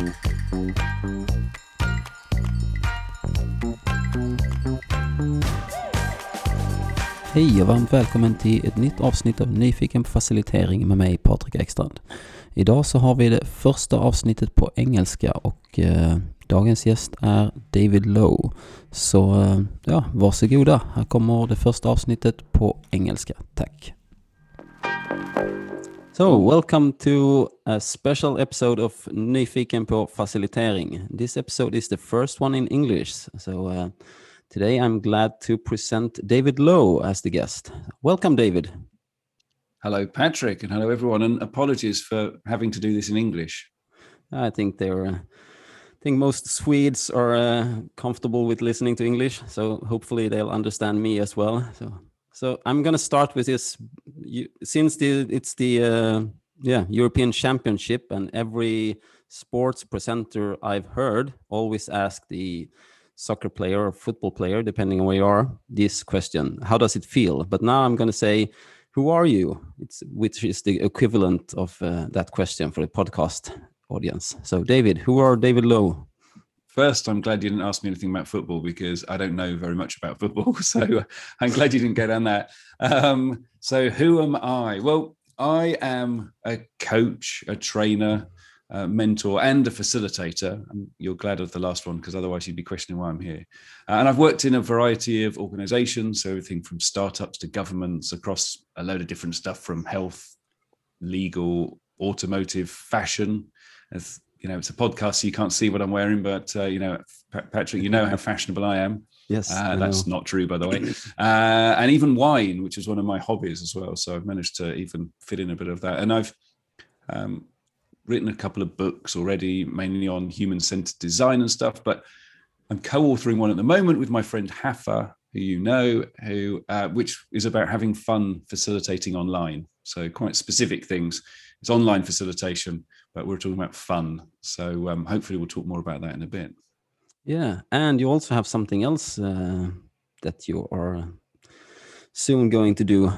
Hej och varmt välkommen till ett nytt avsnitt av Nyfiken på facilitering med mig Patrik Ekstrand. Idag så har vi det första avsnittet på engelska och eh, dagens gäst är David Lowe. Så eh, ja, varsågoda. Här kommer det första avsnittet på engelska. Tack. So, welcome to a special episode of Nyfiken på facilitering. This episode is the first one in English. So, uh, today I'm glad to present David Lowe as the guest. Welcome, David. Hello, Patrick, and hello, everyone. And apologies for having to do this in English. I think they're. Uh, I think most Swedes are uh, comfortable with listening to English, so hopefully they'll understand me as well. So, so I'm gonna start with this. You, since the it's the uh, yeah European Championship, and every sports presenter I've heard always ask the soccer player or football player, depending on where you are, this question: How does it feel? But now I'm gonna say who are you? It's which is the equivalent of uh, that question for the podcast audience. So, David, who are David Lowe? First, I'm glad you didn't ask me anything about football because I don't know very much about football. So, I'm glad you didn't go down that. Um, so, who am I? Well, I am a coach, a trainer, uh, mentor and a facilitator. You're glad of the last one because otherwise you'd be questioning why I'm here. Uh, and I've worked in a variety of organizations, so everything from startups to governments across a load of different stuff from health, legal, automotive, fashion. As you know, it's a podcast, so you can't see what I'm wearing, but uh, you know, Patrick, you know how fashionable I am. Yes, uh, that's not true, by the way. Uh, and even wine, which is one of my hobbies as well. So I've managed to even fit in a bit of that. And I've um, written a couple of books already, mainly on human centered design and stuff. But I'm co authoring one at the moment with my friend Hafa, who you know, who uh, which is about having fun facilitating online. So quite specific things. It's online facilitation, but we're talking about fun. So um, hopefully we'll talk more about that in a bit. Yeah, and you also have something else uh, that you are soon going to do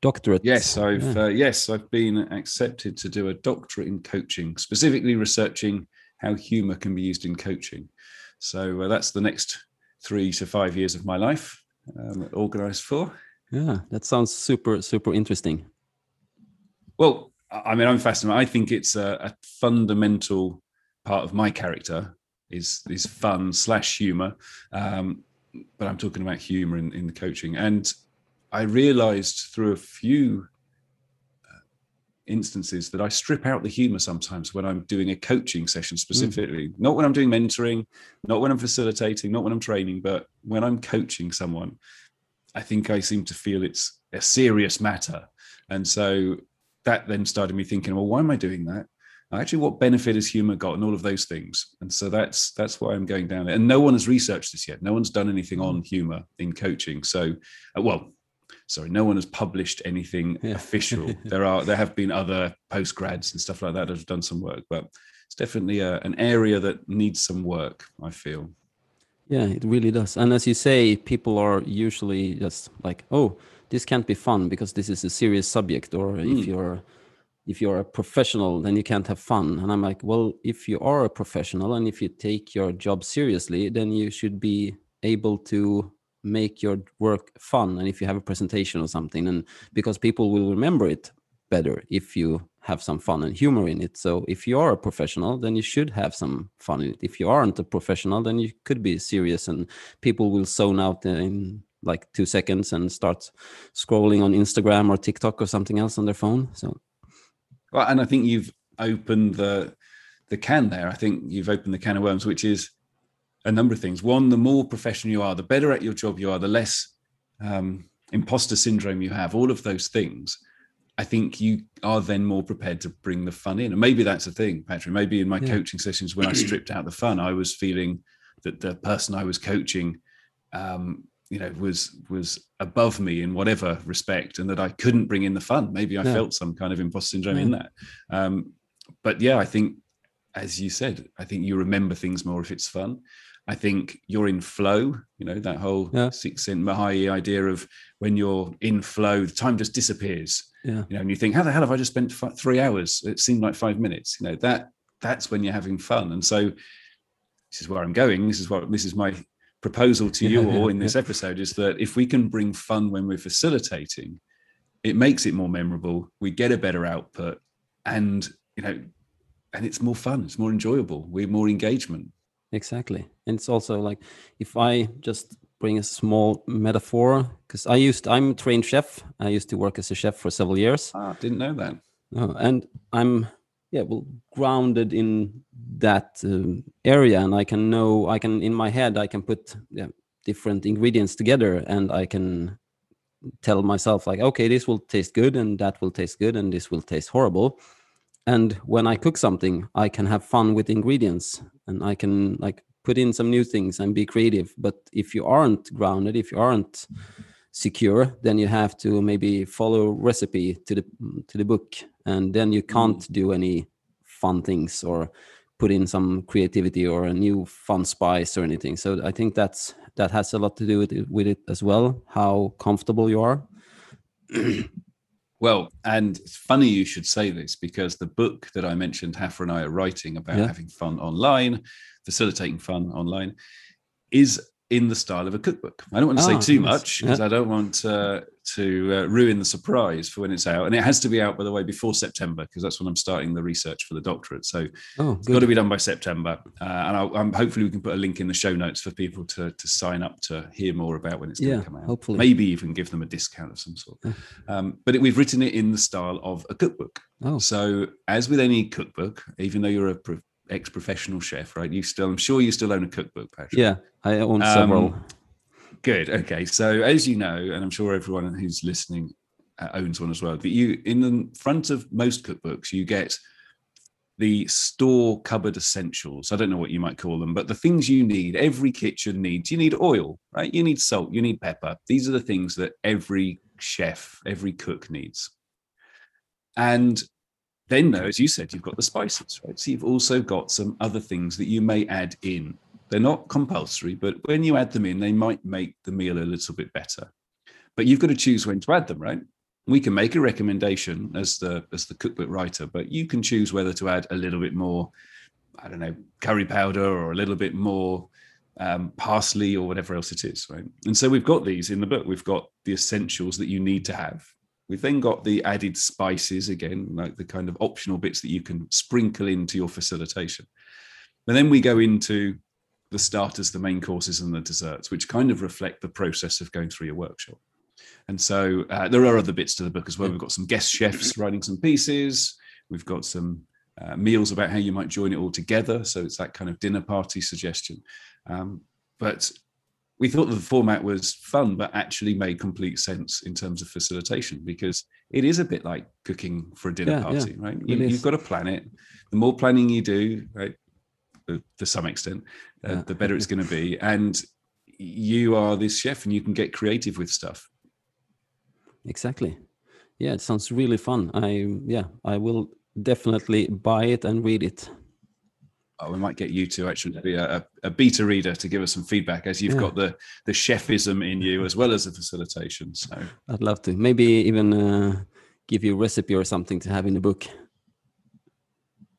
doctorate. Yes, I've yeah. uh, yes, I've been accepted to do a doctorate in coaching, specifically researching how humor can be used in coaching. So uh, that's the next three to five years of my life um, organized for. Yeah, that sounds super super interesting. Well, I mean, I'm fascinated. I think it's a, a fundamental part of my character is is fun slash humor. Um, but I'm talking about humor in, in the coaching. And I realized through a few uh, instances that I strip out the humor sometimes when I'm doing a coaching session specifically, mm. not when I'm doing mentoring, not when I'm facilitating, not when I'm training, but when I'm coaching someone. I think I seem to feel it's a serious matter. And so that then started me thinking, well, why am I doing that? Uh, actually, what benefit has humor got, and all of those things. And so that's that's why I'm going down there. And no one has researched this yet. No one's done anything on mm. humor in coaching. So, uh, well, sorry, no one has published anything yeah. official. there are there have been other postgrads and stuff like that that have done some work, but it's definitely a, an area that needs some work. I feel. Yeah, it really does. And as you say, people are usually just like, oh this can't be fun because this is a serious subject or mm. if you're if you're a professional then you can't have fun. And i'm like well if you are a professional and if you take your job seriously then you should be able to make your work fun. And if you have a presentation or something and because people will remember it better if you have some fun and humor in it. So if you are a professional then you should have some fun in it. If you aren't a professional then you could be serious and people will zone out in like two seconds and start scrolling on Instagram or TikTok or something else on their phone. So, well, and I think you've opened the the can there. I think you've opened the can of worms, which is a number of things. One, the more professional you are, the better at your job you are, the less um, imposter syndrome you have. All of those things. I think you are then more prepared to bring the fun in. And maybe that's a thing, Patrick. Maybe in my yeah. coaching sessions, when I stripped out the fun, I was feeling that the person I was coaching um, you know was was above me in whatever respect and that i couldn't bring in the fun maybe i yeah. felt some kind of imposter syndrome yeah. in that um, but yeah i think as you said i think you remember things more if it's fun i think you're in flow you know that whole yeah. Csikszentmihalyi idea of when you're in flow the time just disappears yeah you know and you think how the hell have i just spent f- three hours it seemed like five minutes you know that that's when you're having fun. And so this is where I'm going. This is what this is my proposal to you all in this episode is that if we can bring fun when we're facilitating, it makes it more memorable. We get a better output, and you know, and it's more fun. It's more enjoyable. We're more engagement. Exactly, and it's also like if I just bring a small metaphor because I used I'm a trained chef. I used to work as a chef for several years. Ah, didn't know that. Oh, and I'm yeah well grounded in that um, area, and I can know I can in my head I can put yeah, different ingredients together, and I can tell myself like okay this will taste good and that will taste good and this will taste horrible. And when i cook something i can have fun with ingredients and i can like put in some new things and be creative. But if you aren't grounded if you aren't secure then you have to maybe follow recipe to the to the book and then you can't mm. do any fun things or put in some creativity or a new fun spice or anything so i think that's that has a lot to do with it, with it as well how comfortable you are well and it's funny you should say this because the book that i mentioned Hafa and i are writing about yeah. having fun online facilitating fun online is in the style of a cookbook. I don't want to say ah, too much because yeah. I don't want uh, to uh, ruin the surprise for when it's out. And it has to be out, by the way, before September because that's when I'm starting the research for the doctorate. So oh, it's got to be done by September. Uh, and I'll, I'm, hopefully we can put a link in the show notes for people to to sign up to hear more about when it's going yeah, to come out. Hopefully, maybe even give them a discount of some sort. Um, but it, we've written it in the style of a cookbook. Oh. So as with any cookbook, even though you're a ex-professional chef, right? You still, I'm sure you still own a cookbook, Patrick. Yeah, I own several. Um, good. Okay. So as you know, and I'm sure everyone who's listening uh, owns one as well. But you, in the front of most cookbooks, you get the store cupboard essentials. I don't know what you might call them, but the things you need. Every kitchen needs. You need oil, right? You need salt. You need pepper. These are the things that every chef, every cook needs. And then, though, as you said, you've got the spices, right? So you've also got some other things that you may add in. They're not compulsory, but when you add them in, they might make the meal a little bit better. But you've got to choose when to add them, right? We can make a recommendation as the as the cookbook writer, but you can choose whether to add a little bit more, I don't know, curry powder or a little bit more um, parsley or whatever else it is, right? And so we've got these in the book. We've got the essentials that you need to have We've then got the added spices again, like the kind of optional bits that you can sprinkle into your facilitation. And then we go into the starters, the main courses, and the desserts, which kind of reflect the process of going through your workshop. And so uh, there are other bits to the book as well. We've got some guest chefs writing some pieces. We've got some uh, meals about how you might join it all together. So it's that kind of dinner party suggestion. Um, but we thought the format was fun, but actually made complete sense in terms of facilitation because it is a bit like cooking for a dinner yeah, party, yeah, right? You, have got to plan it. The more planning you do, right, to some extent, uh, yeah. the better it's going to be. And you are this chef, and you can get creative with stuff. Exactly. Yeah, it sounds really fun. I yeah, I will definitely buy it and read it oh, we might get you to actually be a, a beta reader to give us some feedback as you've yeah. got the the chefism in you as well as the facilitation. So I'd love to maybe even uh, give you a recipe or something to have in the book.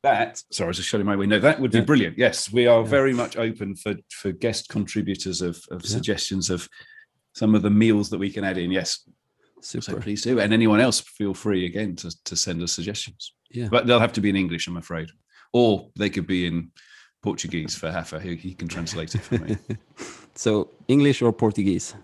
That sorry, I was just shutting my window. That would be yeah. brilliant. Yes, we are yeah. very much open for for guest contributors of, of suggestions of some of the meals that we can add in. Yes, Super. So please do. And anyone else, feel free again to, to send us suggestions. Yeah. But they'll have to be in English, I'm afraid or they could be in Portuguese for Hafa. He, he can translate it for me. so English or Portuguese?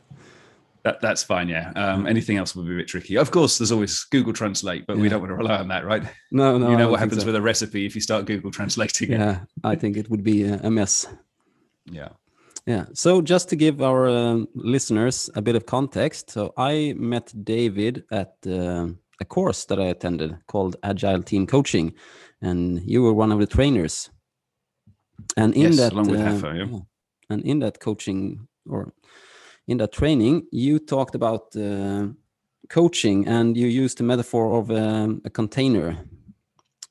That, that's fine, yeah. Um, anything else would be a bit tricky. Of course, there's always Google Translate, but yeah. we don't want to rely on that, right? No, no. You know what happens so. with a recipe if you start Google translating yeah. I think it would be a mess. Yeah. Yeah. So just to give our uh, listeners a bit of context, so I met David at uh, a course that I attended called Agile Team Coaching, and you were one of the trainers. And in yes, that, along with uh, Hafa, yeah. and in that coaching or in that training, you talked about uh, coaching, and you used the metaphor of um, a container,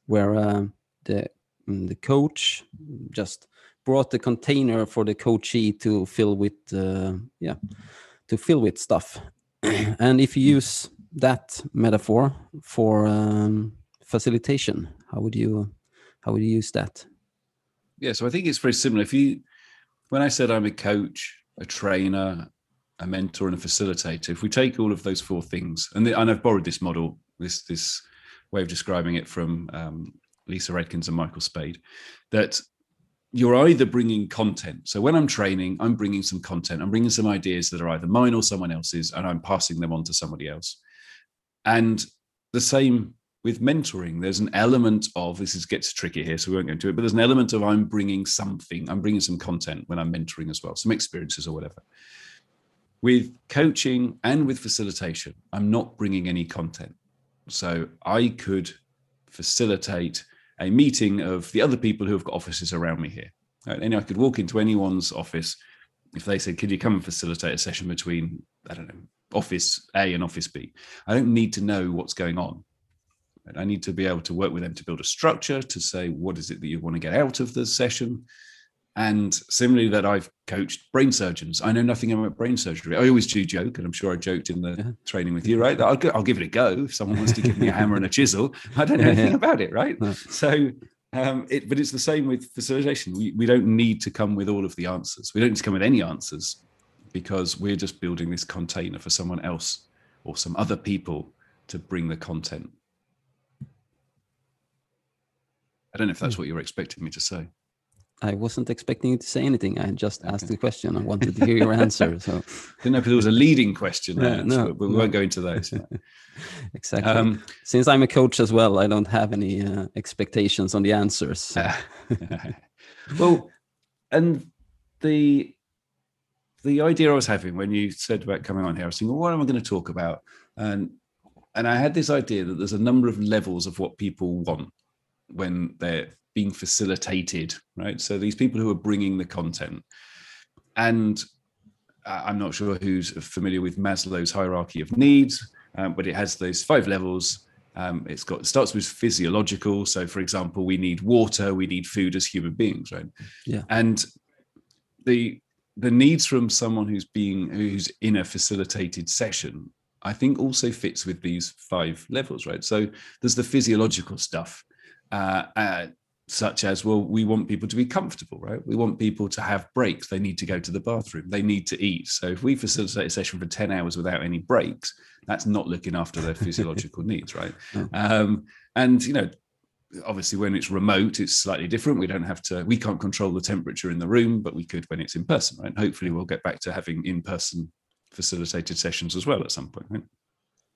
where uh, the mm, the coach just brought the container for the coachee to fill with uh, yeah to fill with stuff and if you use that metaphor for um, facilitation how would you how would you use that? Yeah, so I think it's very similar. If you, when I said I'm a coach, a trainer, a mentor, and a facilitator, if we take all of those four things, and, the, and I've borrowed this model, this this way of describing it from um, Lyssa Adkins and Michael Spayd, that you're either bringing content. So when I'm training, I'm bringing some content. I'm bringing some ideas that are either mine or someone else's, and I'm passing them on to somebody else. And the same with mentoring. There's an element of this is gets tricky here, so we won't go into it. But there's an element of I'm bringing something. I'm bringing some content when I'm mentoring as well, some experiences or whatever. With coaching and with facilitation, I'm not bringing any content. So I could facilitate a meeting of the other people who have got offices around me here. And I could walk into anyone's office if they said, "Could you come and facilitate a session between I don't know office A and office B. I don't need to know what's going on. I need to be able to work with them to build a structure to say what is it that you want to get out of the session, and similarly, that I've coached brain surgeons. I know nothing about brain surgery. I always do joke, and I'm sure I joked in the yeah. training with you, right? I'll, I'll, give it a go. If someone wants to give me a hammer and a chisel, I don't know anything yeah. about it, right? No. So, um, it, but it's the same with facilitation. We, we don't need to come with all of the answers. We don't need to come with any answers because we're just building this container for someone else or some other people to bring the content. I don't know if that's hmm. what you were expecting me to say. I wasn't expecting you to say anything. I just asked the question. I wanted to hear your answer. So didn't know if there was a leading question there, no, but we no. won't go into those. exactly. Um, Since I'm a coach as well, I don't have any uh, expectations on the answers. So. well, and the the idea I was having when you said about coming on here, I was thinking, well, what am I going to talk about? And and I had this idea that there's a number of levels of what people want when they're being facilitated, right? So these people who are bringing the content. And I'm not sure who's familiar with Maslow's hierarchy of needs, um, but it has those five levels. Um, it's got it starts with physiological. So, for example, we need water, we need food as human beings, right? Yeah. And the the needs from someone who's being who's in a facilitated session, I think, also fits with these five levels, right? So there's the physiological stuff. Uh, uh, such as well we want people to be comfortable right? We want people to have breaks. They need to go to the bathroom. They need to eat. So if we facilitate a session for 10 hours without any breaks that's not looking after their physiological needs right? Um, and you know obviously when it's remote it's slightly different we don't have to we can't control the temperature in the room but we could when it's in person right hopefully we'll get back to having in-person facilitated sessions as well at some point right?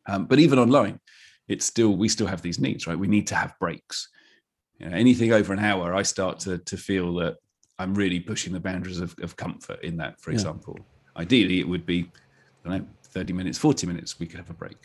um, but even online it's still we still have these needs right we need to have breaks you know, anything over an hour, I start to to feel that I'm really pushing the boundaries of, of comfort in that. For yeah. example, ideally it would be, I don't know, 30 minutes, 40 minutes, we could have a break.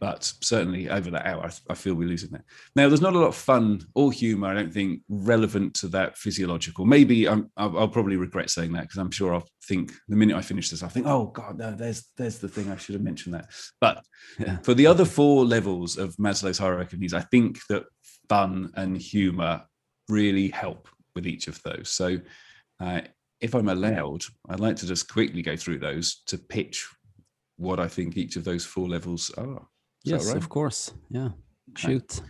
But certainly over that hour, I, I feel we're losing that. Now, there's not a lot of fun or humor, I don't think, relevant to that physiological. Maybe I'm, I'll, I'll probably regret saying that because I'm sure I'll think the minute I finish this, I'll think, oh God, no, there's there's the thing I should have mentioned that. But yeah. for the other four levels of Maslow's hierarchy of needs, I think that fun and humor really help with each of those. So, uh, if I'm allowed, I'd like to just quickly go through those to pitch what I think each of those four levels are. Yes, right? of course. Yeah. Shoot.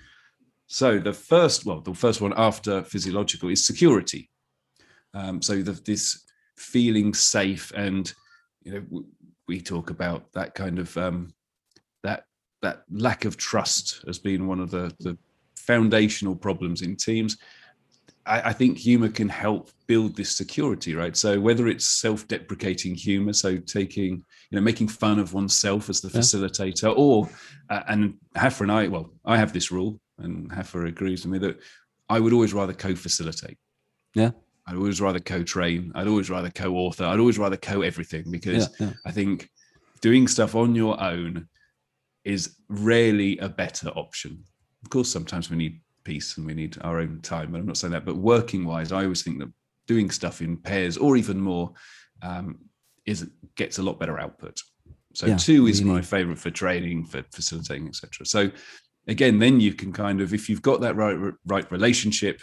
So the first, well, the first one after physiological is security. Um, so the, this feeling safe, and you know, we talk about that kind of um, that that lack of trust as being one of the the foundational problems in teams. I, I think humor can help build this security, right? So whether it's self-deprecating humor, so taking, you know, making fun of oneself as the yeah. facilitator, or uh, and Hafa and I, well, I have this rule, and Hafa agrees with me that I would always rather co-facilitate. Yeah. I'd always rather co-train. I'd always rather co-author. I'd always rather co-everything because yeah, yeah. I think doing stuff on your own is rarely a better option of course, sometimes we need peace and we need our own time. But I'm not saying that. But working wise, I always think that doing stuff in pairs or even more um, is gets a lot better output. So yeah, two is really. my favorite for training, for facilitating, etc. So again, then you can kind of, if you've got that right right relationship,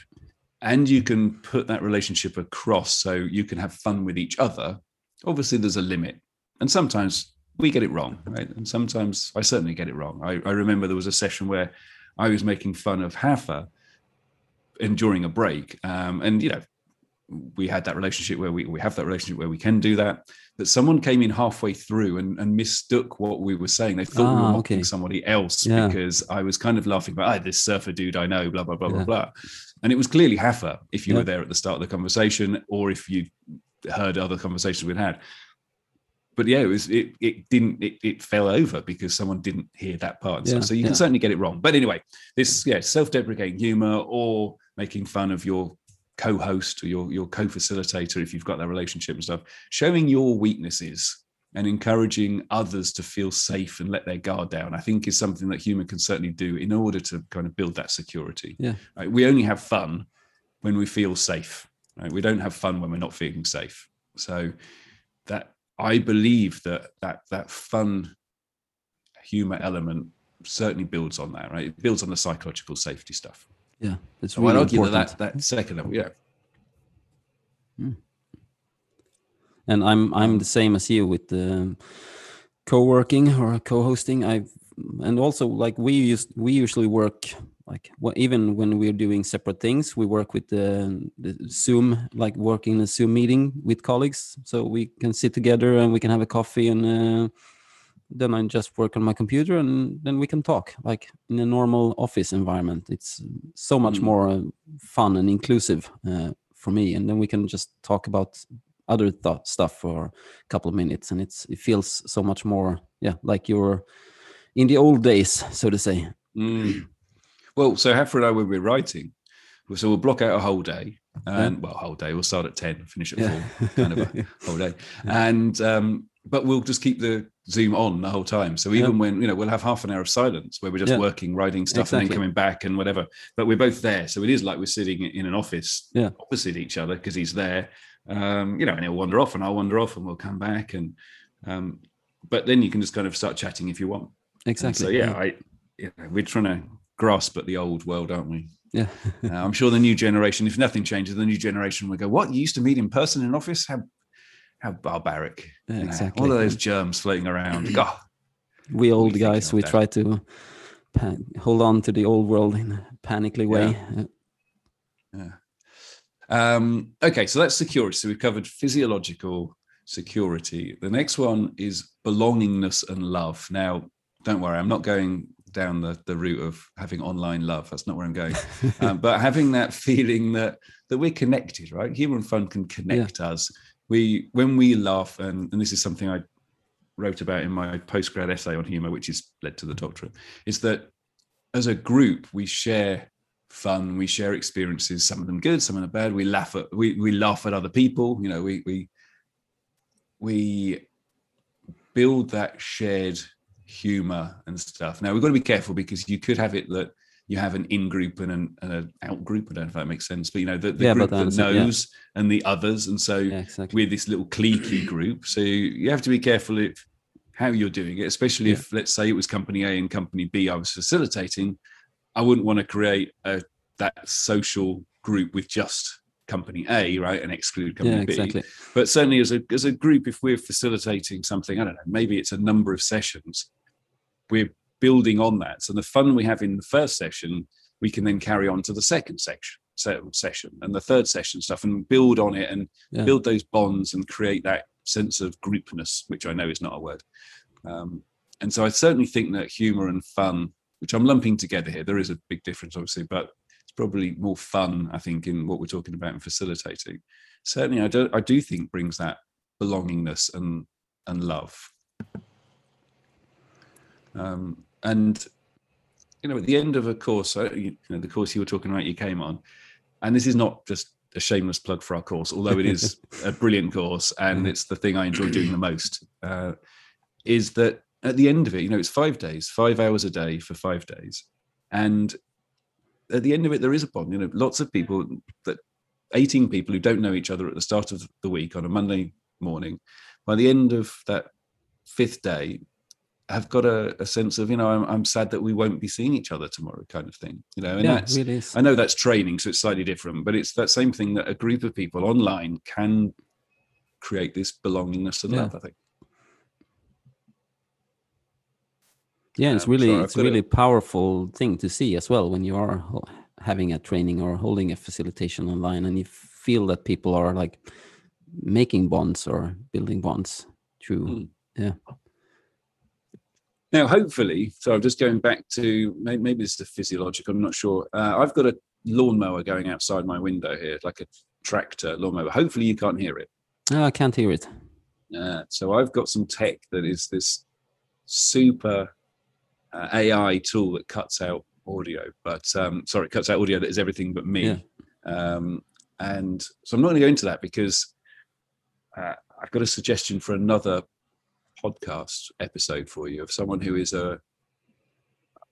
and you can put that relationship across, so you can have fun with each other. Obviously, there's a limit, and sometimes we get it wrong, right? And sometimes I certainly get it wrong. I, I remember there was a session where I was making fun of Hafa and during a break. Um, and you know, we had that relationship where we we have that relationship where we can do that. But someone came in halfway through and, and mistook what we were saying. They thought we were Ah, mocking okay. somebody else Yeah. because I was kind of laughing about, ah, this surfer dude I know, blah blah blah blah Yeah. blah. And it was clearly Hafa if you Yeah. were there at the start of the conversation, or if you heard other conversations we'd had. But yeah, it was it it didn't it, it fell over because someone didn't hear that part. and. Yeah, so you yeah. can certainly get it wrong. But anyway, this yeah, self-deprecating humor or making fun of your co-host or your your co-facilitator if you've got that relationship and stuff, showing your weaknesses and encouraging others to feel safe and let their guard down, I think is something that humor can certainly do in order to kind of build that security. Yeah. Right? We only have fun when we feel safe. Right? We don't have fun when we're not feeling safe. So that I believe that that that fun humor element certainly builds on that, right? It builds on the psychological safety stuff. Yeah, it's So really I'd argue important. that, that that second level, yeah. Hmm. and i'm i'm the same as you with the co-working or co-hosting i've and also like we used we usually work like wh- even when we're doing separate things we work with the, the zoom like working in a zoom meeting with colleagues so we can sit together and we can have a coffee and uh, then i just work on my computer and then we can talk like in a normal office environment it's so much Mm. more uh, fun and inclusive uh, for me and then we can just talk about other th- stuff for a couple of minutes and it's it feels so much more yeah like you're in the old days so to say Mm. Well, so Hafra and I, when we're writing, so we'll block out a whole day, and well, whole day. We'll start at ten, finish at yeah four, kind of a whole day, and um, but we'll just keep the Zoom on the whole time. So even Yeah. when you know we'll have half an hour of silence where we're just Yeah. working, writing stuff, and then coming back and whatever. But we're both there, so it is like we're sitting in an office Yeah. opposite each other because he's there, um, you know, and he'll wander off, and I'll wander off, and we'll come back, and um, but then you can just kind of start chatting if you want. And exactly So yeah, I you know, we're trying to grasp at the old world, aren't we? yeah Uh, I'm sure the new generation, if nothing changes, the new generation will go, "What you used to meet in person in office? How how barbaric! Yeah, exactly. All of those germs floating around. God, we old guys, we that? try to pa- hold on to the old world in a panically way Uh, Um, okay, so that's security. So we've covered physiological security. The next one is belongingness and love. Now, don't worry, I'm not going down the, the route of having online love. That's not where I'm going. um, but having that feeling that that we're connected, right? Humor and fun can connect us. We when we laugh, and, and this is something I wrote about in my postgrad essay on humor, which is led to the doctorate, is that as a group we share fun, we share experiences, some of them good, some of them bad. We laugh at we we laugh at other people, you know, we we we build that shared humor and stuff. Now we've got to be careful because you could have it that you have an in group and an, an out group. I don't know if that makes sense, but you know, the, the Yeah, group that understand, yeah. knows and the others. And so yeah exactly we're this little cliquey group. So you have to be careful if how you're doing it, especially if let's say it was company A and company B I was facilitating. I wouldn't want to create a that social group with just company A, right, and exclude company yeah B. But certainly as a as a group, if we're facilitating something, I don't know, maybe it's a number of sessions, we're building on that. So the fun we have in the first session, we can then carry on to the second section session and the third session stuff and build on it and Yeah. build those bonds and create that sense of groupness, which I know is not a word. Um, and so I certainly think that humor and fun, which I'm lumping together here, there is a big difference, obviously, but it's probably more fun, I think, in what we're talking about in facilitating. Certainly, I do, I do think brings that belongingness and and love. Um, and you know, at the end of a course, uh, you know, the course you were talking about, you came on, and this is not just a shameless plug for our course, although it is a brilliant course and it's the thing I enjoy doing the most. Uh, is that at the end of it, you know, it's five days, five hours a day for five days, and at the end of it, there is a bond. You know, lots of people that 18 people who don't know each other at the start of the week on a Monday morning, by the end of that fifth day, have got a, a sense of, you know, I'm, I'm sad that we won't be seeing each other tomorrow, kind of thing. You know, and yeah that's it really I know that's training, so it's slightly different, but it's that same thing that a group of people online can create this belongingness and Yeah. love. I think. yeah it's Um, really I've it's got a- really powerful thing to see as well when you are having a training or holding a facilitation online and you feel that people are like making bonds or building bonds through Mm. yeah Now, hopefully, so I'm just going back to maybe, maybe it's the physiological. I'm not sure. Uh, I've got a lawnmower going outside my window here, like a tractor lawnmower. Hopefully, you can't hear it. oh, i can't hear it Uh, so I've got some tech that is this super uh, AI tool that cuts out audio, but um, sorry, cuts out audio that is everything but me. Yeah. Um, and so I'm not going to go into that because uh, I've got a suggestion for another podcast episode for you of someone who is a,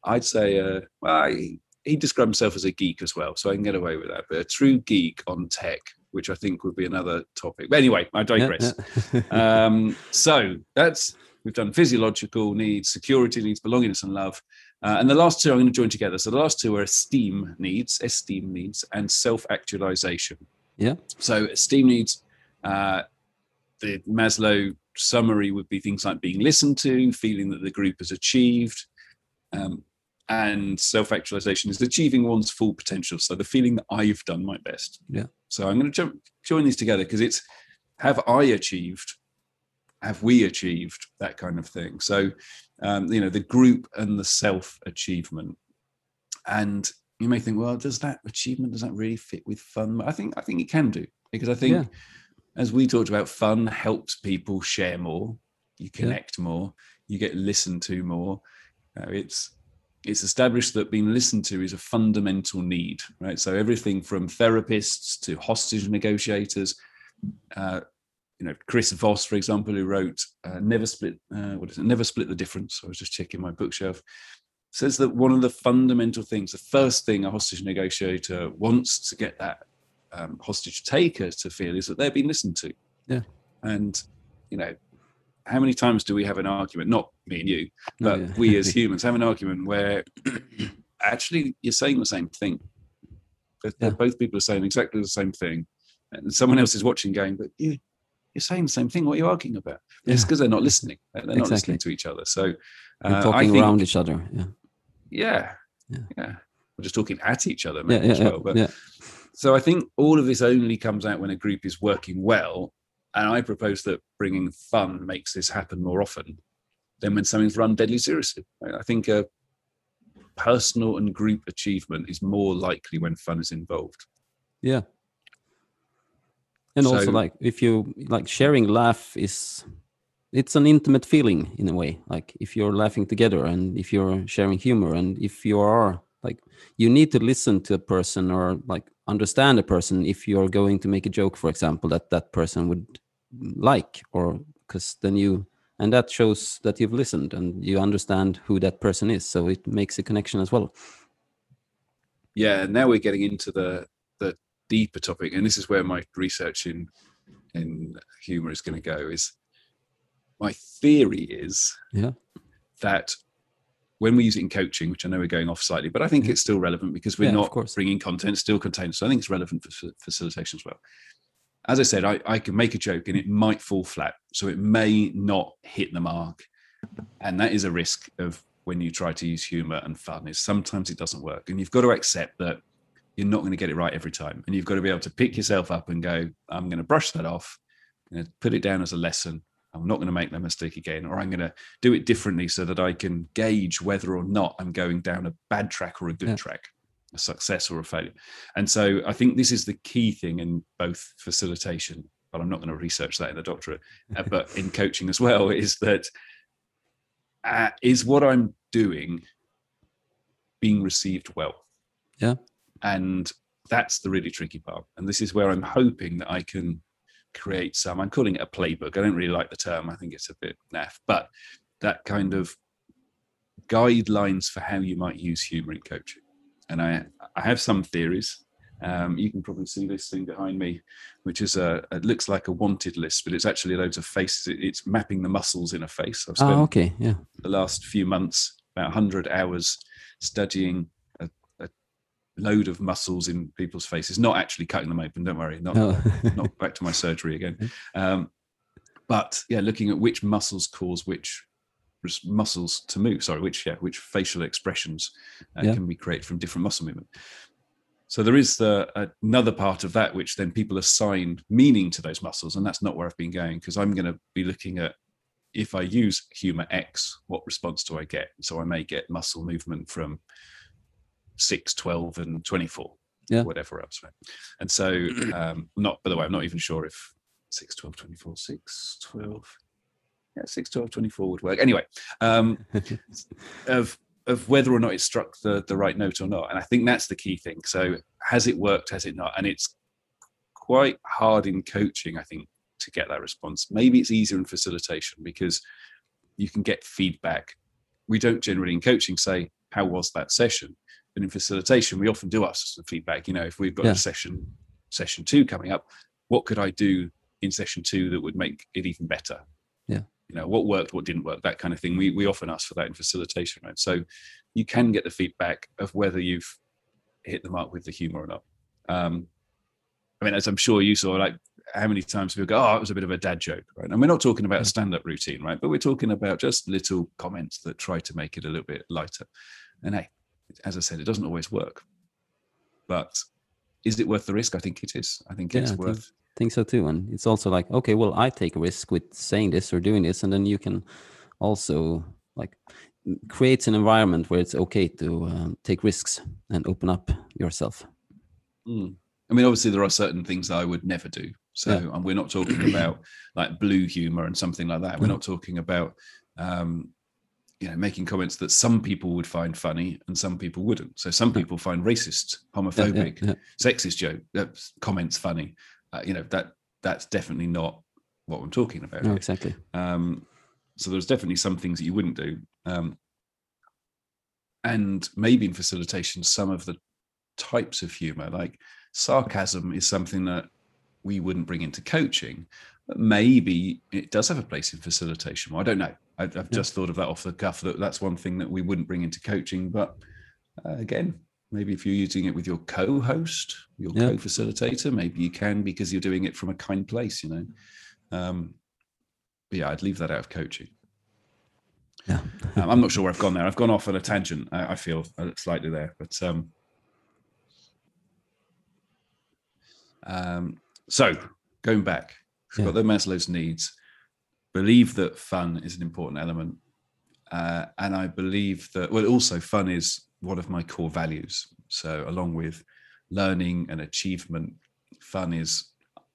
I'd say, a, well, he, he described himself as a geek as well, so I can get away with that. But a true geek on tech, which I think would be another topic. But anyway, I digress um, so that's we've done physiological needs, security needs, belongingness, and love. Uh, and the last two I'm going to join together. So the last two are esteem needs, esteem needs, and self-actualization. Yeah. So esteem needs, uh, the Maslow summary would be things like being listened to, feeling that the group has achieved, um, and self-actualization is achieving one's full potential. So the feeling that I've done my best. Yeah. So I'm going to jump, join these together because it's have I achieved have we achieved that kind of thing so um, you know the group and the self achievement and you may think well does that achievement does that really fit with fun i think i think it can do because i think Yeah. As we talked about fun helps people share more you connect more you get listened to more. Uh, it's it's established that being listened to is a fundamental need right? So everything from therapists to hostage negotiators uh, you know chris voss for example who wrote uh, never split uh, what is it? Never split the difference. I was just checking my bookshelf. Says that one of the fundamental things the first thing a hostage negotiator wants to get that um, hostage taker to feel is that they're being listened to Yeah. and you know how many times do we have an argument not me and you but yeah. we as humans have an argument where actually you're saying the same thing Yeah. both people are saying exactly the same thing and someone else is watching going but you you're saying the same thing what are you arguing about it's because they're not listening they're not Exactly. listening to each other so uh, talking think, around each other yeah yeah Yeah. yeah we're just talking at each other yeah maybe yeah, as well but yeah. So I think all of this only comes out when a group is working well. And I propose that bringing fun makes this happen more often than when something's run deadly seriously. I think a personal and group achievement is more likely when fun is involved. Yeah. And also like if you like sharing laugh is it's an intimate feeling in a way. Like if you're laughing together and if you're sharing humor and if you are like you need to listen to a person or like understand a person if you're going to make a joke for example that that person would like or because then you and that shows that you've listened and you understand who that person is so it makes a connection as well Yeah, now we're getting into the the deeper topic, and this is where my research in in humor is going to go. Is my theory is Yeah. that when we use it in coaching, which I know we're going off slightly, but I think it's still relevant because we're Yeah, not bringing content, still contained. So I think it's relevant for fa- facilitation as well. As I said, I, I can make a joke and it might fall flat. So it may not hit the mark. And that is a risk of when you try to use humor and fun is sometimes it doesn't work. And you've got to accept that you're not going to get it right every time. And you've got to be able to pick yourself up and go, I'm going to brush that off, I'm going to put it down as a lesson. I'm not going to make that mistake again, or I'm going to do it differently so that I can gauge whether or not I'm going down a bad track or a good Yeah. track, a success or a failure. And so I think this is the key thing in both facilitation, but I'm not going to research that in the doctorate, uh, but in coaching as well, is that uh, is what I'm doing being received well? Yeah. And that's the really tricky part. And this is where I'm hoping that I can create some, I'm calling it a playbook. I don't really like the term, I think it's a bit naff, but that kind of guidelines for how you might use humor in coaching. And I, I have some theories. Um, you can probably see this thing behind me, which is a, it looks like a wanted list, but it's actually loads of faces. It- It's mapping the muscles in a face. I've spent ah okay yeah the last few months, about 100 hours studying load of muscles in people's faces, not actually cutting them open, don't worry, not, no. not back to my surgery again. Um, but yeah, looking at which muscles cause which muscles to move, sorry, which, yeah, which facial expressions uh, Yeah. can be created from different muscle movement. So there is the, another part of that which then people assign meaning to those muscles, and that's not where I've been going because I'm going to be looking at if I use humor X, what response do I get? So I may get muscle movement from 6, 12, and 24, Yeah. whatever else. Right? And so, um, not by the way, I'm not even sure if 6, 12, 24, 6, 12. Yeah, 6, 12, 24 would work. Anyway, um, of of whether or not it struck the the right note or not. And I think that's the key thing. So has it worked? Has it not? And it's quite hard in coaching, I think, to get that response. Maybe it's easier in facilitation because you can get feedback. We don't generally in coaching say, "How was that session?" But in facilitation, we often do ask some feedback. You know, if we've got Yeah. a session session two coming up, what could I do in session two that would make it even better? Yeah. You know, what worked, what didn't work, that kind of thing. We we often ask for that in facilitation, right? So you can get the feedback of whether you've hit the mark with the humor or not. Um, I mean, as I'm sure you saw, like how many times people go, "Oh, it was a bit of a dad joke," right? And we're not talking about a stand-up routine, right? But we're talking about just little comments that try to make it a little bit lighter. And hey, as I said, it doesn't always work, but is it worth the risk? I think it is. I think Yeah, it's I think- worth. think so too and it's also like okay well i take a risk with saying this or doing this and then you can also like creates an environment where it's okay to um, take risks and open up yourself Mm. I mean, obviously, there are certain things that I would never do. So, Yeah. and we're not talking about like blue humor and something like that. We're No. not talking about, um, you know, making comments that some people would find funny and some people wouldn't. So, some people find racist, Yeah, yeah, homophobic, yeah. sexist joke uh, comments funny. Uh, you know, that that's definitely not what I'm talking about. no exactly Um, so there's definitely some things that you wouldn't do. Um, and maybe in facilitation, some of the types of humor, like sarcasm, is something that we wouldn't bring into coaching. But maybe it does have a place in facilitation. Well, I don't know. I, I've Yeah. just thought of that off the cuff. That that's one thing that we wouldn't bring into coaching. But uh, again, maybe if you're using it with your co-host, your Yeah. co-facilitator, maybe you can because you're doing it from a kind place. You know. Um, but yeah, I'd leave that out of coaching. yeah Um, I'm not sure where I've gone there. I've gone off on a tangent. I, I feel uh, slightly there, but um, um, so going back, we've got the Maslow's needs. Believe that fun is an important element, uh, and I believe that. Well, also fun is one of my core values. So along with learning and achievement, fun is,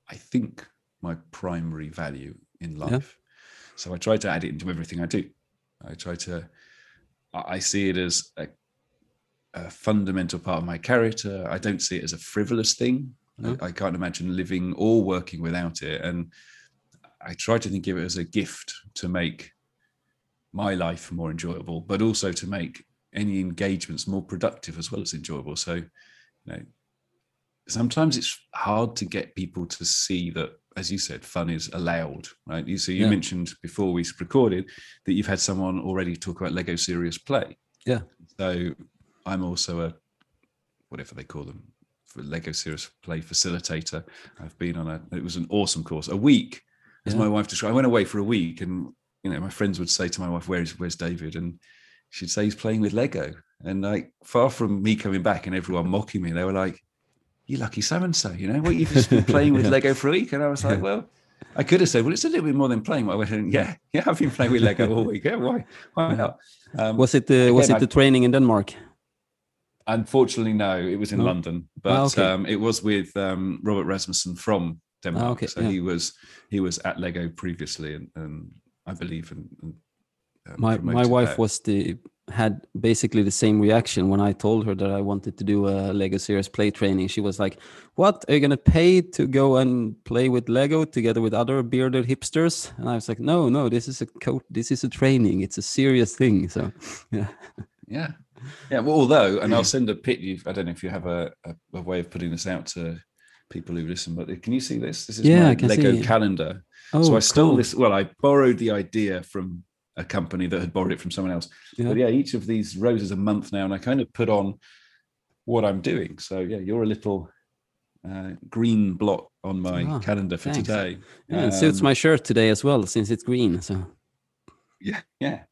I think, my primary value in life. So I try to add it into everything I do. I try to, I I see it as a, a fundamental part of my character. I don't see it as a frivolous thing. No. I, I can't imagine living or working without it. And I try to think of it as a gift to make my life more enjoyable, but also to make any engagements more productive as well as enjoyable. So, you know, sometimes it's hard to get people to see that, as you said, fun is allowed, right? You so you Yeah. mentioned before we recorded that you've had someone already talk about Lego Serious Play. Yeah. So I'm also a whatever they call them for Lego Serious Play facilitator. I've been on a it was an awesome course, a week, as Yeah. my wife described. I went away for a week, and you know my friends would say to my wife, "Where's Where's David?" and she'd say he's playing with Lego. And like far from me coming back and everyone mocking me, they were like, "You lucky so and so," you know, what you've just been playing with Lego for a week. And I was like, "Well." I could have said, "Well, it's a little bit more than playing." But I went, "Yeah, yeah, I've been playing with Lego all week. Yeah, why, why not?" Um, was it the was it the training in denmark Unfortunately, no. It was in No? London, but okay. um, it was with um, Robert Rasmussen from Denmark. okay, so yeah. he was he was at Lego previously, and, and I believe and, and um, my my wife that. was the had basically the same reaction when I told her that I wanted to do a Lego Serious Play training. She was like, "What are you gonna pay to go and play with Lego together with other bearded hipsters?" And I was like, "No, no, this is a coat. This is a training. It's a serious thing." So, yeah, Yeah, yeah. Well, although, and I'll send a pic. You, I don't know if you have a, a, a way of putting this out to people who listen, but can you see this? This is Yeah, my Lego calendar. oh, so I stole cool. this. Well, I borrowed the idea from a company that had borrowed it from someone else. Yeah. But yeah, each of these rows is a month now, and I kind of put on what I'm doing. So yeah, you're a little uh, green blot on my Ah, calendar for thanks. today. Yeah, it suits Um, my shirt today as well since it's green. So, yeah, yeah.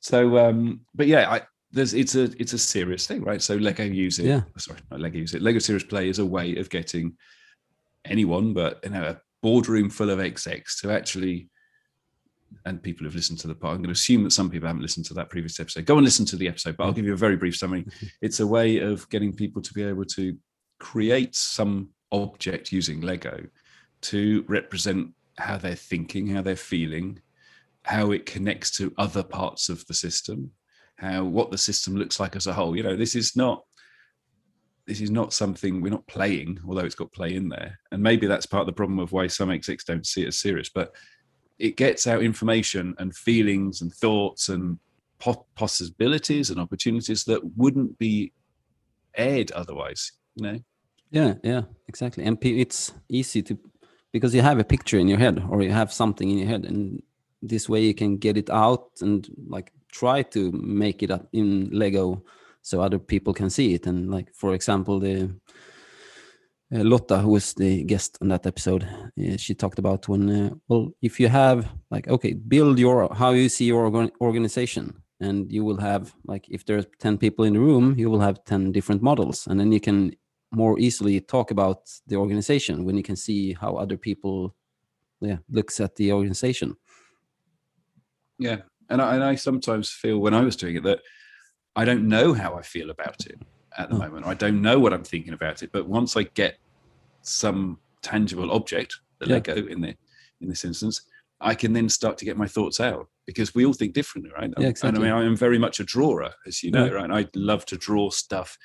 So, um, but yeah, I there's it's a it's a serious thing, right? So Lego use it. Yeah. Sorry, not Lego use it. Lego Serious Play is a way of getting anyone, but you know, a boardroom full of execs to actually. And people who've listened to the part, I'm going to assume that some people haven't listened to that previous episode. Go and listen to the episode, but I'll give you a very brief summary. It's a way of getting people to be able to create some object using Lego to represent how they're thinking, how they're feeling, how it connects to other parts of the system, how what the system looks like as a whole. You know, this is not this is not something we're not playing, although it's got play in there. And maybe that's part of the problem of why some execs don't see it as serious. But it gets out information and feelings and thoughts and po- possibilities and opportunities that wouldn't be aired otherwise. You know. Yeah, yeah, exactly. And it's easy to because you have a picture in your head or you have something in your head, and this way you can get it out and like try to make it up in Lego so other people can see it. And like for example, the uh, Lotta, who was the guest on that episode, uh, she talked about when uh, well, if you have like okay, build your how you see your organ- organization, and you will have like if there's ten people in the room, you will have ten different models, and then you can more easily talk about the organization when you can see how other people yeah looks at the organization. Yeah, and I, and I sometimes feel when I was doing it that I don't know how I feel about it at the Oh. moment. I don't know what I'm thinking about it. But once I get some tangible object, the Yeah. Lego in the in this instance, I can then start to get my thoughts out because we all think differently, right? Yeah, And. I mean, I am very much a drawer, as you know, Yeah. right? And I love to draw stuff,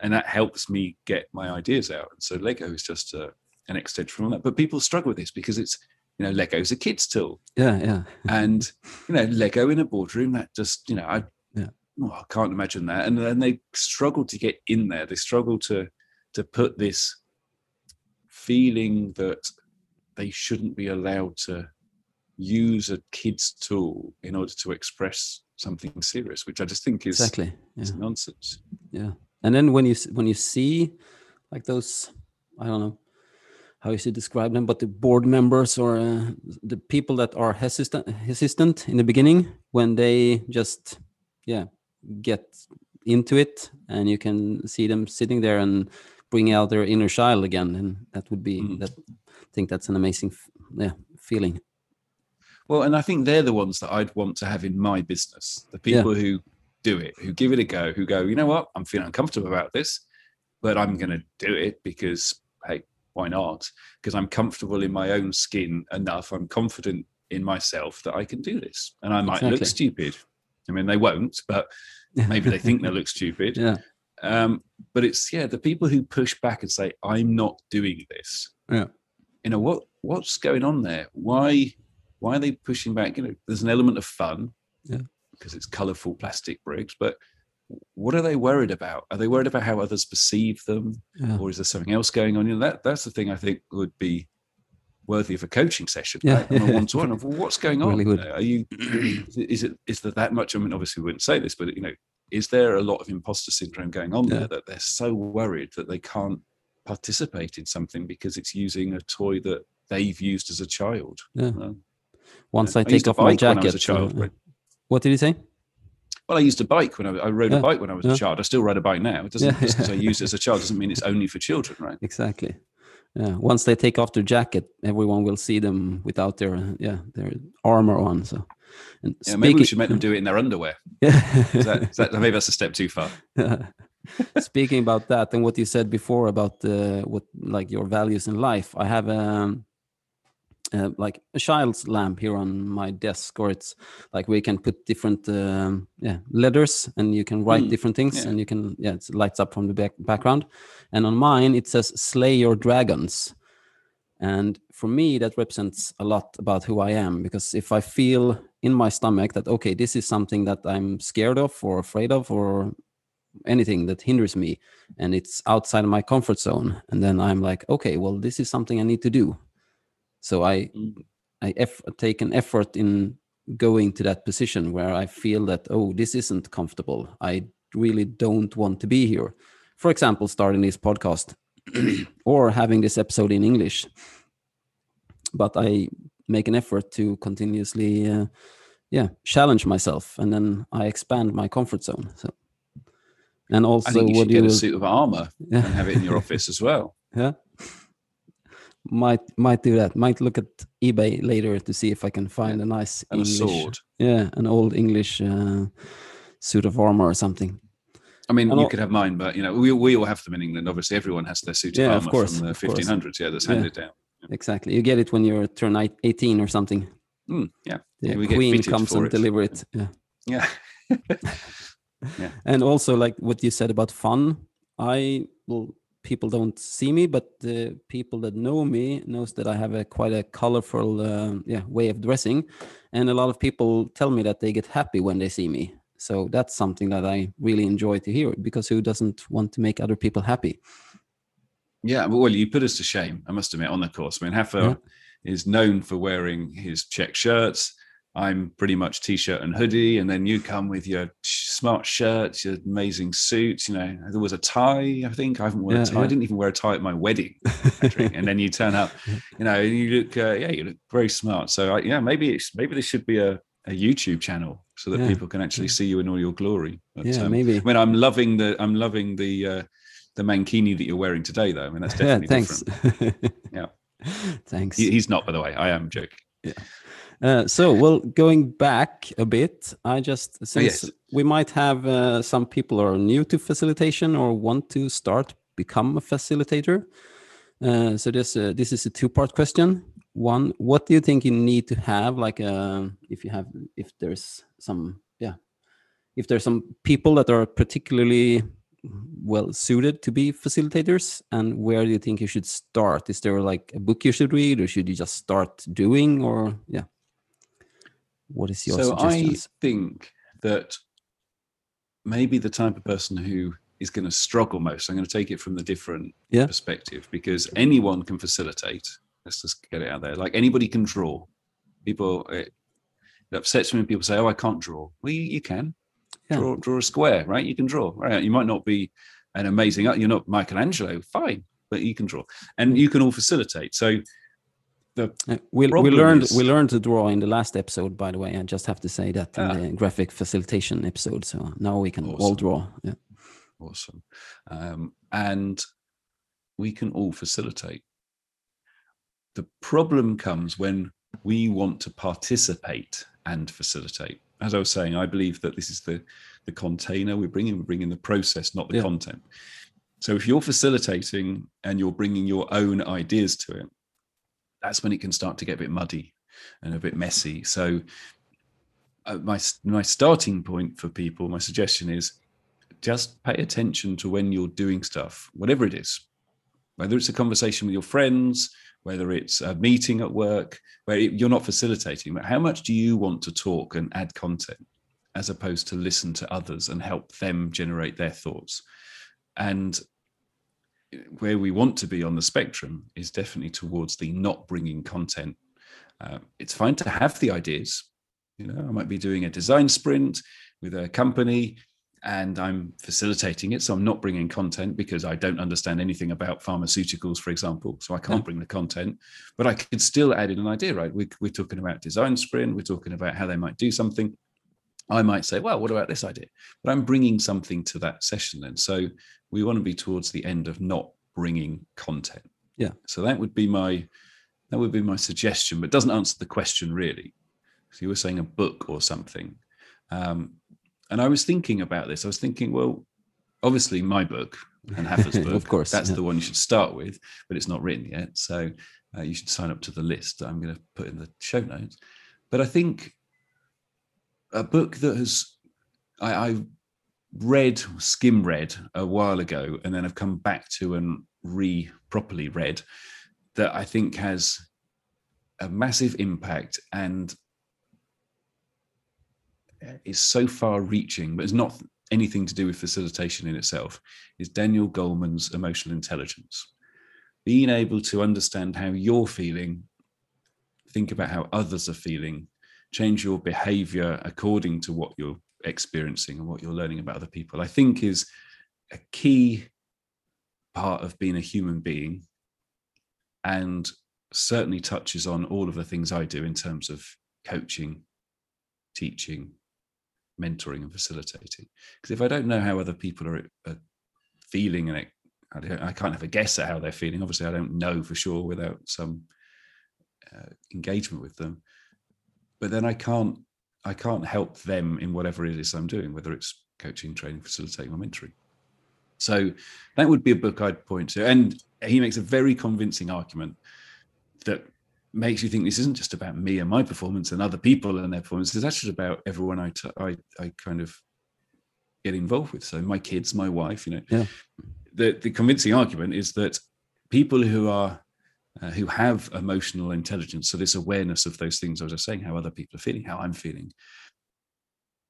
and that helps me get my ideas out. And so Lego is just uh, an extension from that. But people struggle with this because it's you know Lego's a kid's tool yeah yeah and you know lego in a boardroom that just you know i. oh, i can't imagine that. And then they struggle to get in there. They struggle to to put this feeling that they shouldn't be allowed to use a kid's tool in order to express something serious which i just think is, exactly yeah. is nonsense. Yeah. And then when you when you see like those i don't know how you should describe them but the board members or uh, the people that are hesitant hesitant in the beginning when they just yeah get into it and you can see them sitting there and bring out their inner child again and that would be Mm. that i think that's an amazing yeah feeling Well, and I think they're the ones that I'd want to have in my business. The people who do it, who give it a go, who go, you know what, I'm feeling uncomfortable about this, but I'm going to do it because, hey, why not? Because I'm comfortable in my own skin enough. I'm confident in myself that I can do this. And I might look stupid. I mean, they won't, but maybe they think they look stupid. yeah Um, but it's yeah, the people who push back and say, "I'm not doing this." Yeah. You know what? What's going on there? Why? Why are they pushing back? You know, there's an element of fun, Yeah. because it's colourful plastic bricks. But what are they worried about? Are they worried about how others perceive them, yeah or is there something else going on? You know, that that's the thing I think would be worthy of a coaching session. Yeah. On a one-to-one of well, what's going on? Really. Are you? Is it? Is there that much? I mean, obviously, we wouldn't say this, but you know, is there a lot of imposter syndrome going on Yeah. there that they're so worried that they can't participate in something because it's using a toy that they've used as a child? Yeah. Once I i take off my bike when I was jacket a child, right? what did you say Well, I used a bike when I, I rode Yeah. a bike when I was Yeah. a child. I still ride a bike now. It doesn't Yeah. just because I use it as a child doesn't mean it's only for children, right? exactly yeah once they take off their jacket everyone will see them without their yeah their armor on so and Yeah, maybe we should make them do it in their underwear. yeah Is that, is that, maybe that's a step too far. speaking about that and what you said before about uh, what like your values in life i have um uh, like a child's lamp here on my desk or it's like we can put different um, yeah letters and you can write Mm, different things yeah. and you can yeah it lights up from the back background. And on mine it says slay your dragons. And for me that represents a lot about who i am because if i feel in my stomach that okay this is something that i'm scared of or afraid of or anything that hinders me and it's outside of my comfort zone and then i'm like okay well this is something i need to do so i Mm. i eff- take an effort in going to that position where i feel that oh this isn't comfortable i really don't want to be here for example starting this podcast or having this episode in english but i make an effort to continuously uh, yeah challenge myself and then i expand my comfort zone so And also, I think you should you get a suit of armor Yeah. and have it in your office as well. yeah, might might do that. Might look at eBay later to see if I can find a nice And a sword. yeah, an old English uh, suit of armor or something. I mean, And you al- could have mine, but you know, we we all have them in England. Obviously, everyone has their suit of Yeah, of armor course, from the of course. 1500s. Yeah, that's Yeah. handed down. Exactly. You get it when you're turn 18 or something. Mm, yeah, The Yeah, queen comes and deliver it. Yeah. yeah. and also like what you said about fun i well people don't see me but the people that know me knows that i have a quite a colorful uh, yeah way of dressing and a lot of people tell me that they get happy when they see me so that's something that i really enjoy to hear because who doesn't want to make other people happy Yeah, well, you put us to shame, I must admit, on the course. I mean, Hafa Yeah. is known for wearing his check shirts. I'm pretty much t-shirt and hoodie, and then you come with your smart shirts, your amazing suits. You know, there was a tie. I think I haven't worn a Yeah, tie. I didn't even wear a tie at my wedding. Patrik. and then you turn up, you know, and you look, uh, yeah, you look very smart. So, I, yeah, maybe it's maybe this should be a, a YouTube channel so that Yeah. people can actually see you in all your glory. But, yeah um, maybe I mean, I'm loving the I'm loving the uh, the mankini that you're wearing today, though. I mean, that's yeah definitely thanks different. Yeah. thanks He, he's not, by the way. I am joking. Uh, so, well, going back a bit, I just since yes. we might have uh, some people who are new to facilitation or want to start become a facilitator. Uh, so this uh, this is a two part question. One, what do you think you need to have, like, uh, if you have, if there's some, yeah, if there's some people that are particularly well suited to be facilitators, and where do you think you should start? Is there like a book you should read, or should you just start doing, or yeah? What is your so I think that maybe the type of person who is going to struggle most, I'm going to take it from the different Yeah. perspective because anyone can facilitate. Let's just get it out there. Like anybody can draw. People, it, it upsets me when people say, "Oh, I can't draw." Well, you, you can Yeah. draw draw a square, right? You can draw. Right? You might not be an amazing. You're not Michelangelo, fine, but you can draw, and you can all facilitate. So the Uh, we, we learned is- we learned to draw in the last episode, by the way. I just have to say that in Ah. the graphic facilitation episode. So now we can all draw. Yeah. Awesome. Um, and we can all facilitate. The problem comes when we want to participate and facilitate. As I was saying, I believe that this is the, the container we're bringing, we're bringing the process, not the Yeah. content. So if you're facilitating and you're bringing your own ideas to it, that's when it can start to get a bit muddy and a bit messy. So uh, my my starting point for people, my suggestion is just pay attention to when you're doing stuff, whatever it is, whether it's a conversation with your friends, whether it's a meeting at work, where you're not facilitating, but how much do you want to talk and add content as opposed to listen to others and help them generate their thoughts? And where we want to be on the spectrum is definitely towards the not bringing content. Uh, it's fine to have the ideas. You know, I might be doing a design sprint with a company and I'm facilitating it. So I'm not bringing content because I don't understand anything about pharmaceuticals, for example. So I can't Yeah. bring the content, but I could still add in an idea, right? We, we're talking about design sprint. We're talking about how they might do something. I might say, well, what about this idea? But I'm bringing something to that session then. So we want to be towards the end of not bringing content. Yeah. So that would be my that would be my suggestion, but doesn't answer the question really. So you were saying a book or something. Um, and I was thinking about this. I was thinking, well, obviously my book and Hafa's book, Of course, that's yeah. the one you should start with, but it's not written yet. So uh, you should sign up to the list. I'm going to put in the show notes. But I think a book that has I, I read, skim read a while ago, and then I've come back to and re properly read that I think has a massive impact and uh, is so far reaching, but it's not anything to do with facilitation in itself, is Daniel Goleman's emotional intelligence. Being able to understand how you're feeling, think about how others are feeling, change your behavior according to what you're experiencing and what you're learning about other people, I think is a key part of being a human being and certainly touches on all of the things I do in terms of coaching, teaching, mentoring and facilitating. Because if I don't know how other people are, are feeling and I, I, can't have a guess at how they're feeling. Obviously, I don't know for sure without some uh, engagement with them. But then I can't I can't help them in whatever it is I'm doing, whether it's coaching, training, facilitating, or mentoring. So that would be a book I'd point to. And he makes a very convincing argument that makes you think this isn't just about me and my performance and other people and their performance. It's actually about everyone I, t- I, I kind of get involved with. So my kids, my wife, you know, yeah. the, the convincing argument is that people who are uh, who have emotional intelligence, so this awareness of those things I was just saying, how other people are feeling, how I'm feeling,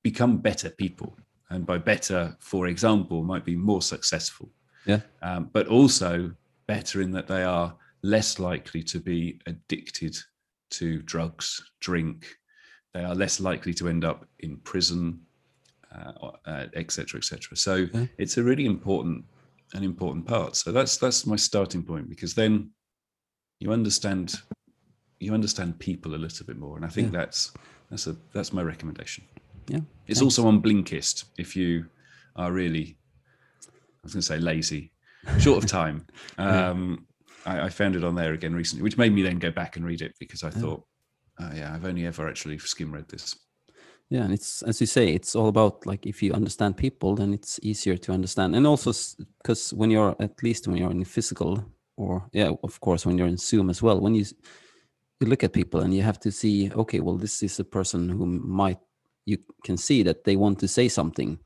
become better people. And by better, for example, might be more successful. Yeah. Um, but also better in that they are less likely to be addicted to drugs, drink. They are less likely to end up in prison, etc., uh, etc. Et so okay. it's a really important, an important part. So that's that's my starting point because then you understand you understand people a little bit more, and I think yeah. that's that's a that's my recommendation. Yeah, it's thanks. also on Blinkist if you are really, I was going to say lazy, short of time. Um, I, I, found it on there again recently, which made me then go back and read it because I thought, oh, yeah, I've only ever actually skim read this. Yeah, and it's as you say, it's all about like if you understand people, then it's easier to understand, and also because when you're at least when you're in physical, or yeah, of course when you're in Zoom as well, when you you look at people and you have to see, okay, well, this is a person who might you can see that they want to say something,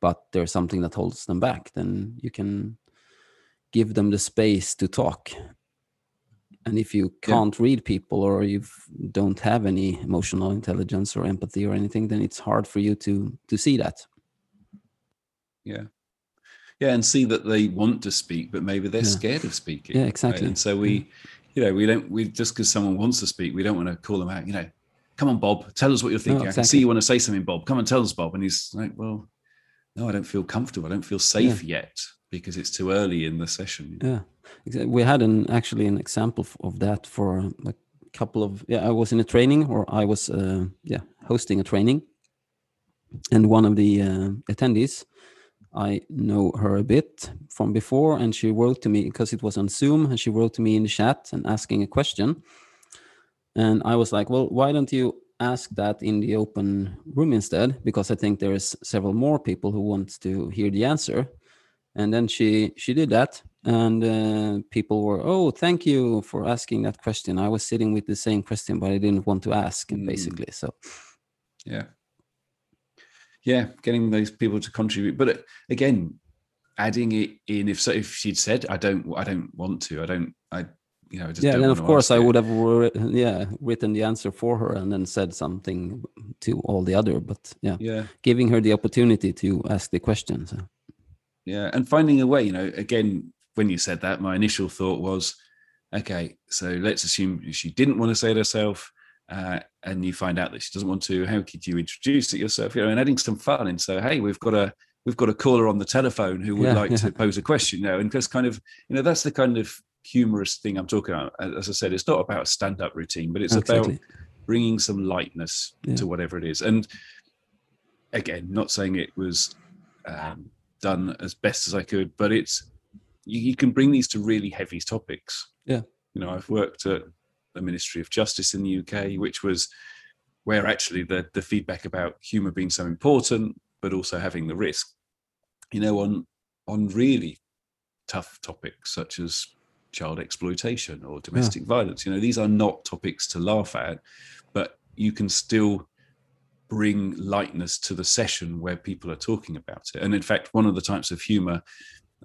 but there's something that holds them back. Then you can give them the space to talk and if you can't yeah. read people or you don't have any emotional intelligence or empathy or anything then it's hard for you to to see that yeah yeah and see that they want to speak but maybe they're yeah. scared of speaking yeah exactly right? and so we you know we don't we just because someone wants to speak we don't want to call them out you know come on bob tell us what you're thinking no, exactly. i can see you want to say something bob come and tell us bob and he's like well no i don't feel comfortable i don't feel safe yeah. yet because it's too early in the session. Yeah, we had an actually an example of that for a couple of yeah. I was in a training, or I was uh, yeah hosting a training, and one of the uh, attendees, I know her a bit from before, and she wrote to me because it was on Zoom, and she wrote to me in the chat and asking a question, and I was like, well, why don't you ask that in the open room instead? Because i think there is several more people who want to hear the answer. And then she she did that and uh, people were oh thank you for asking that question. I was sitting with the same question but i didn't want to ask mm. basically so. Yeah yeah getting those people to contribute. But uh, again adding it in if so if she'd said i don't i don't want to i don't i you know yeah then of course i would have yeah written the answer for her and then said something to all the other but yeah. Yeah. Giving her the opportunity to ask the question so. Yeah and finding a way you know again when you said that my initial thought was okay so let's assume she didn't want to say it herself uh, and you find out that she doesn't want to how could you introduce it yourself you know and adding some fun and so hey we've got a we've got a caller on the telephone who would yeah, like yeah. to pose a question you know and just kind of you know that's the kind of humorous thing i'm talking about as i said it's not about a stand-up routine but it's exactly. about bringing some lightness yeah. to whatever it is and again not saying it was um, done as best as I could. But it's you, you can bring these to really heavy topics. Yeah. You know, I've worked at the Ministry of Justice in the UK, which was where actually the the feedback about humour being so important, but also having the risk, you know, on on really tough topics such as child exploitation or domestic yeah. violence. You know, these are not topics to laugh at, but you can still bring lightness to the session where people are talking about it. And in fact, one of the types of humor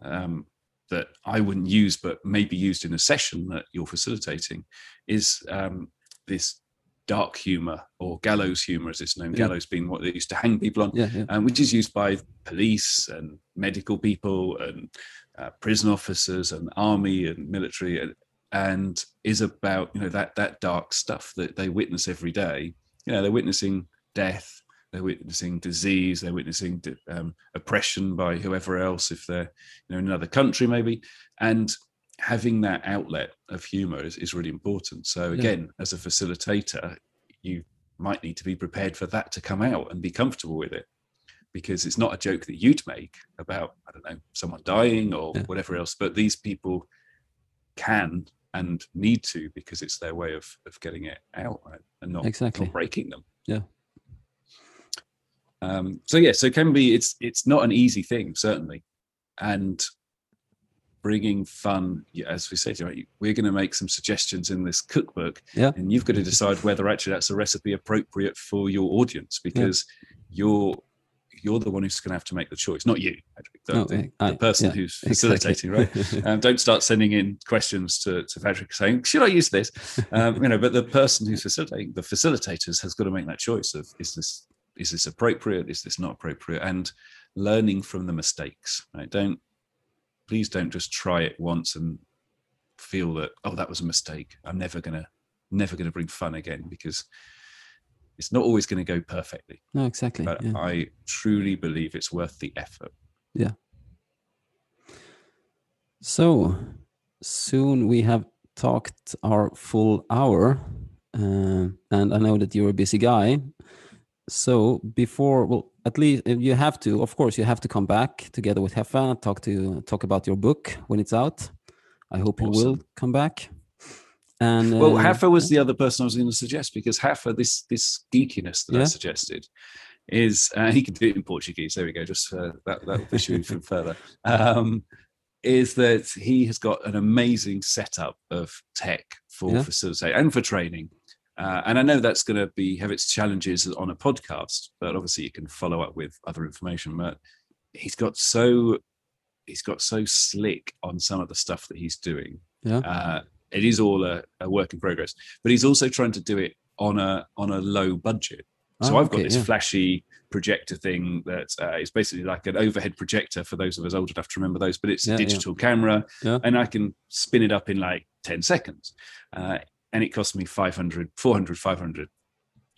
um, that I wouldn't use, but may be used in a session that you're facilitating, is um, this dark humor or gallows humor, as it's known. Yeah. Gallows being what they used to hang people on, yeah, yeah. Um, which is used by police and medical people and uh, prison officers and army and military, and, and is about you know that that dark stuff that they witness every day. You know, they're witnessing death they're witnessing disease they're witnessing um, oppression by whoever else if they're you know in another country maybe and having that outlet of humor is, is really important so again yeah. as a facilitator you might need to be prepared for that to come out and be comfortable with it because it's not a joke that you'd make about i don't know someone dying or Yeah. whatever else but these people can and need to because it's their way of of getting it out right? and not, Exactly. not breaking them Yeah. Um so yeah so it can be it's it's not an easy thing certainly and bringing fun yeah, as we said right, we're going to make some suggestions in this cookbook Yeah. and you've got to decide whether actually that's a recipe appropriate for your audience because you're you're the one who's going to have to make the choice not you Patrik, the, No, the, I- the person yeah, who's exactly. facilitating right um, don't start sending in questions to, to Patrik saying, "Should I use this?" Um, you know, but the person who's facilitating, the facilitators, has got to make that choice of is this is this appropriate? Is this not appropriate? And learning from the mistakes. Right? Don't please don't just try it once and feel that oh that was a mistake. I'm never gonna never gonna bring fun again because it's not always going to go perfectly. no, exactly. But yeah. I truly believe it's worth the effort. Yeah. So soon we have talked our full hour, uh, and I know that you're a busy guy. So before, well, at least uh, you have to, of course, you have to come back together with Hafa, talk to talk about your book when it's out. I hope you will come back. And Well, uh, Hafa was the other person I was going to suggest because Hafa, this this geekiness that I suggested, is uh, he can do it in Portuguese. There we go. Just uh, that that will push you even further. Um, is that he has got an amazing setup of tech for Yeah. facilitate and for training. Uh, and I know that's going to be have its challenges on a podcast, but obviously you can follow up with other information. But he's got so he's got so slick on some of the stuff that he's doing yeah, uh, it is all a, a work in progress but he's also trying to do it on a on a low budget so Oh, i've got okay, this yeah. flashy projector thing that uh, is basically like an overhead projector for those of us old enough to remember those but it's Yeah, a yeah. digital camera Yeah. and i can spin it up in like 10 seconds uh, and it cost me 500 400 500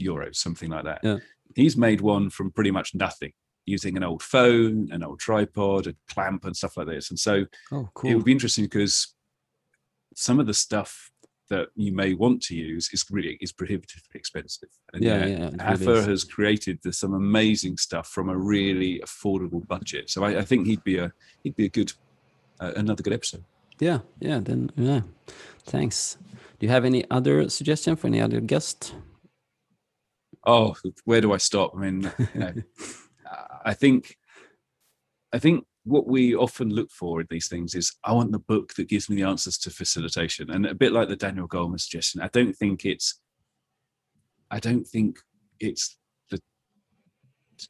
euros something like that Yeah. he's made one from pretty much nothing using an old phone an old tripod a clamp and stuff like this and so oh, it would be interesting because some of the stuff that you may want to use is really is prohibitively expensive. And Yeah, yeah, really has created the, some amazing stuff from a really affordable budget. So I, I think he'd be a he'd be a good uh, another good episode. Yeah, yeah, then yeah. Thanks. Do you have any other suggestion for any other guest? Oh, where do I stop? I mean, you know, I think I think what we often look for in these things is I want the book that gives me the answers to facilitation. And a bit like the Daniel Goleman suggestion, I don't think it's I don't think it's the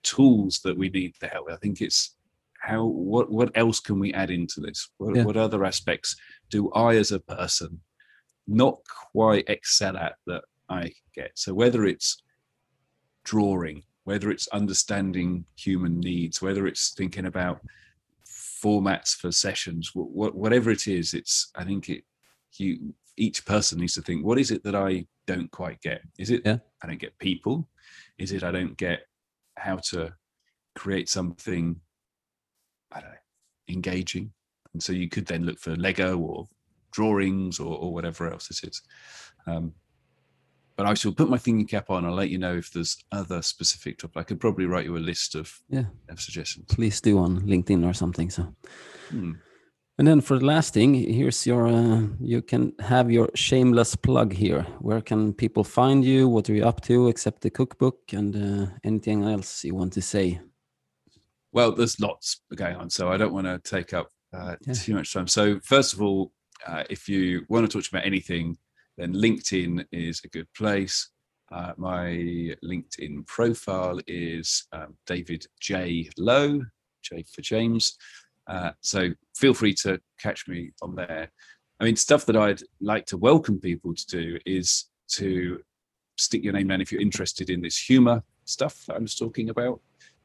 tools that we need to help. I think it's how what what else can we add into this? What, Yeah. what other aspects do I as a person not quite excel at that I get? So whether it's drawing, whether it's understanding human needs, whether it's thinking about formats for sessions, wh- wh- whatever it is, it's I think it you each person needs to think what is it that I don't quite get? Is it Yeah. I don't get people? Is it I don't get how to create something I don't know engaging? And so you could then look for Lego or drawings or, or whatever else it is. Um, but I shall put my thinking cap on. I'll let you know if there's other specific topic. I could probably write you a list of, Yeah. of suggestions. Please do on LinkedIn or something. So. Hmm. And then for the last thing, here's your, uh, you can have your shameless plug here. Where can people find you? What are you up to except the cookbook and uh, anything else you want to say? Well, there's lots going on, so I don't want to take up uh, Yeah. too much time. So, first of all, uh, if you want to talk about anything, then LinkedIn is a good place. Uh, my LinkedIn profile is um, David J. Lowe, J for James. Uh, so feel free to catch me on there. I mean, stuff that I'd like to welcome people to do is to stick your name down if you're interested in this humor stuff that I was talking about,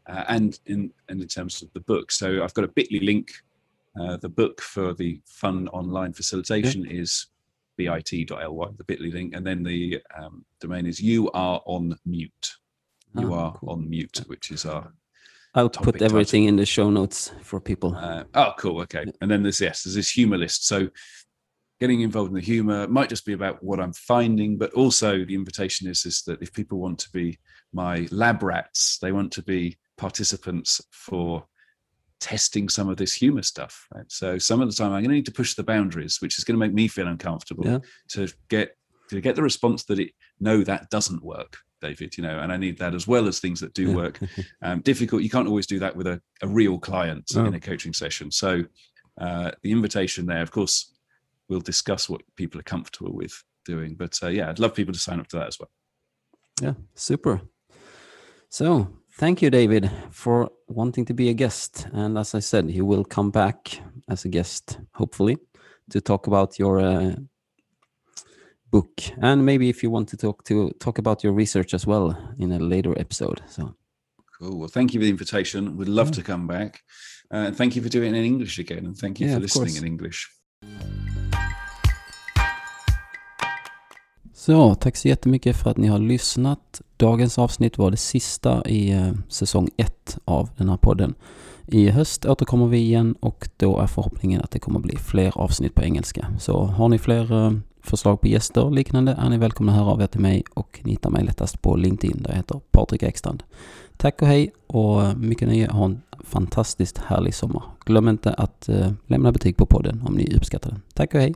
uh, and in and in terms of the book. So I've got a Bitly link. Uh, the book for the fun online facilitation is bit.ly, the Bitly link, and then the um, domain is you are on mute. You Ah, are cool. on mute, which is our I'll put everything in the show notes for people. uh, oh, cool. Okay. And then there's yes, there's this humor list. So getting involved in the humor might just be about what i'm finding but also the invitation is is that if people want to be my lab rats they want to be participants for testing some of this humor stuff right so some of the time i'm going to need to push the boundaries which is going to make me feel uncomfortable Yeah. to get to get the response that it no that doesn't work david you know and i need that as well as things that do Yeah. work um, difficult you can't always do that with a, a real client No. in a coaching session so uh, the invitation there of course we'll discuss what people are comfortable with doing but uh, yeah i'd love people to sign up to that as well Yeah, super. So, thank you, David, for wanting to be a guest. And as I said, you will come back as a guest, hopefully, to talk about your uh, book, and maybe if you want to talk to talk about your research as well in a later episode. So, cool. Well thank you for the invitation. We'd love Yeah. to come back. Uh, and thank you for doing it in english again. And thank you Yeah, for listening in english Så tack så jättemycket för att ni har lyssnat. Dagens avsnitt var det sista i eh, säsong ett av den här podden. I höst återkommer vi igen och då är förhoppningen att det kommer bli fler avsnitt på engelska. Så har ni fler eh, förslag på gäster och liknande är ni välkomna att höra av er till mig och ni hittar mig lättast på LinkedIn där jag heter Patrik Ekstrand. Tack och hej och eh, mycket nöje. Ha en fantastiskt härlig sommar. Glöm inte att lämna betyg på podden om ni uppskattar den. Tack och hej!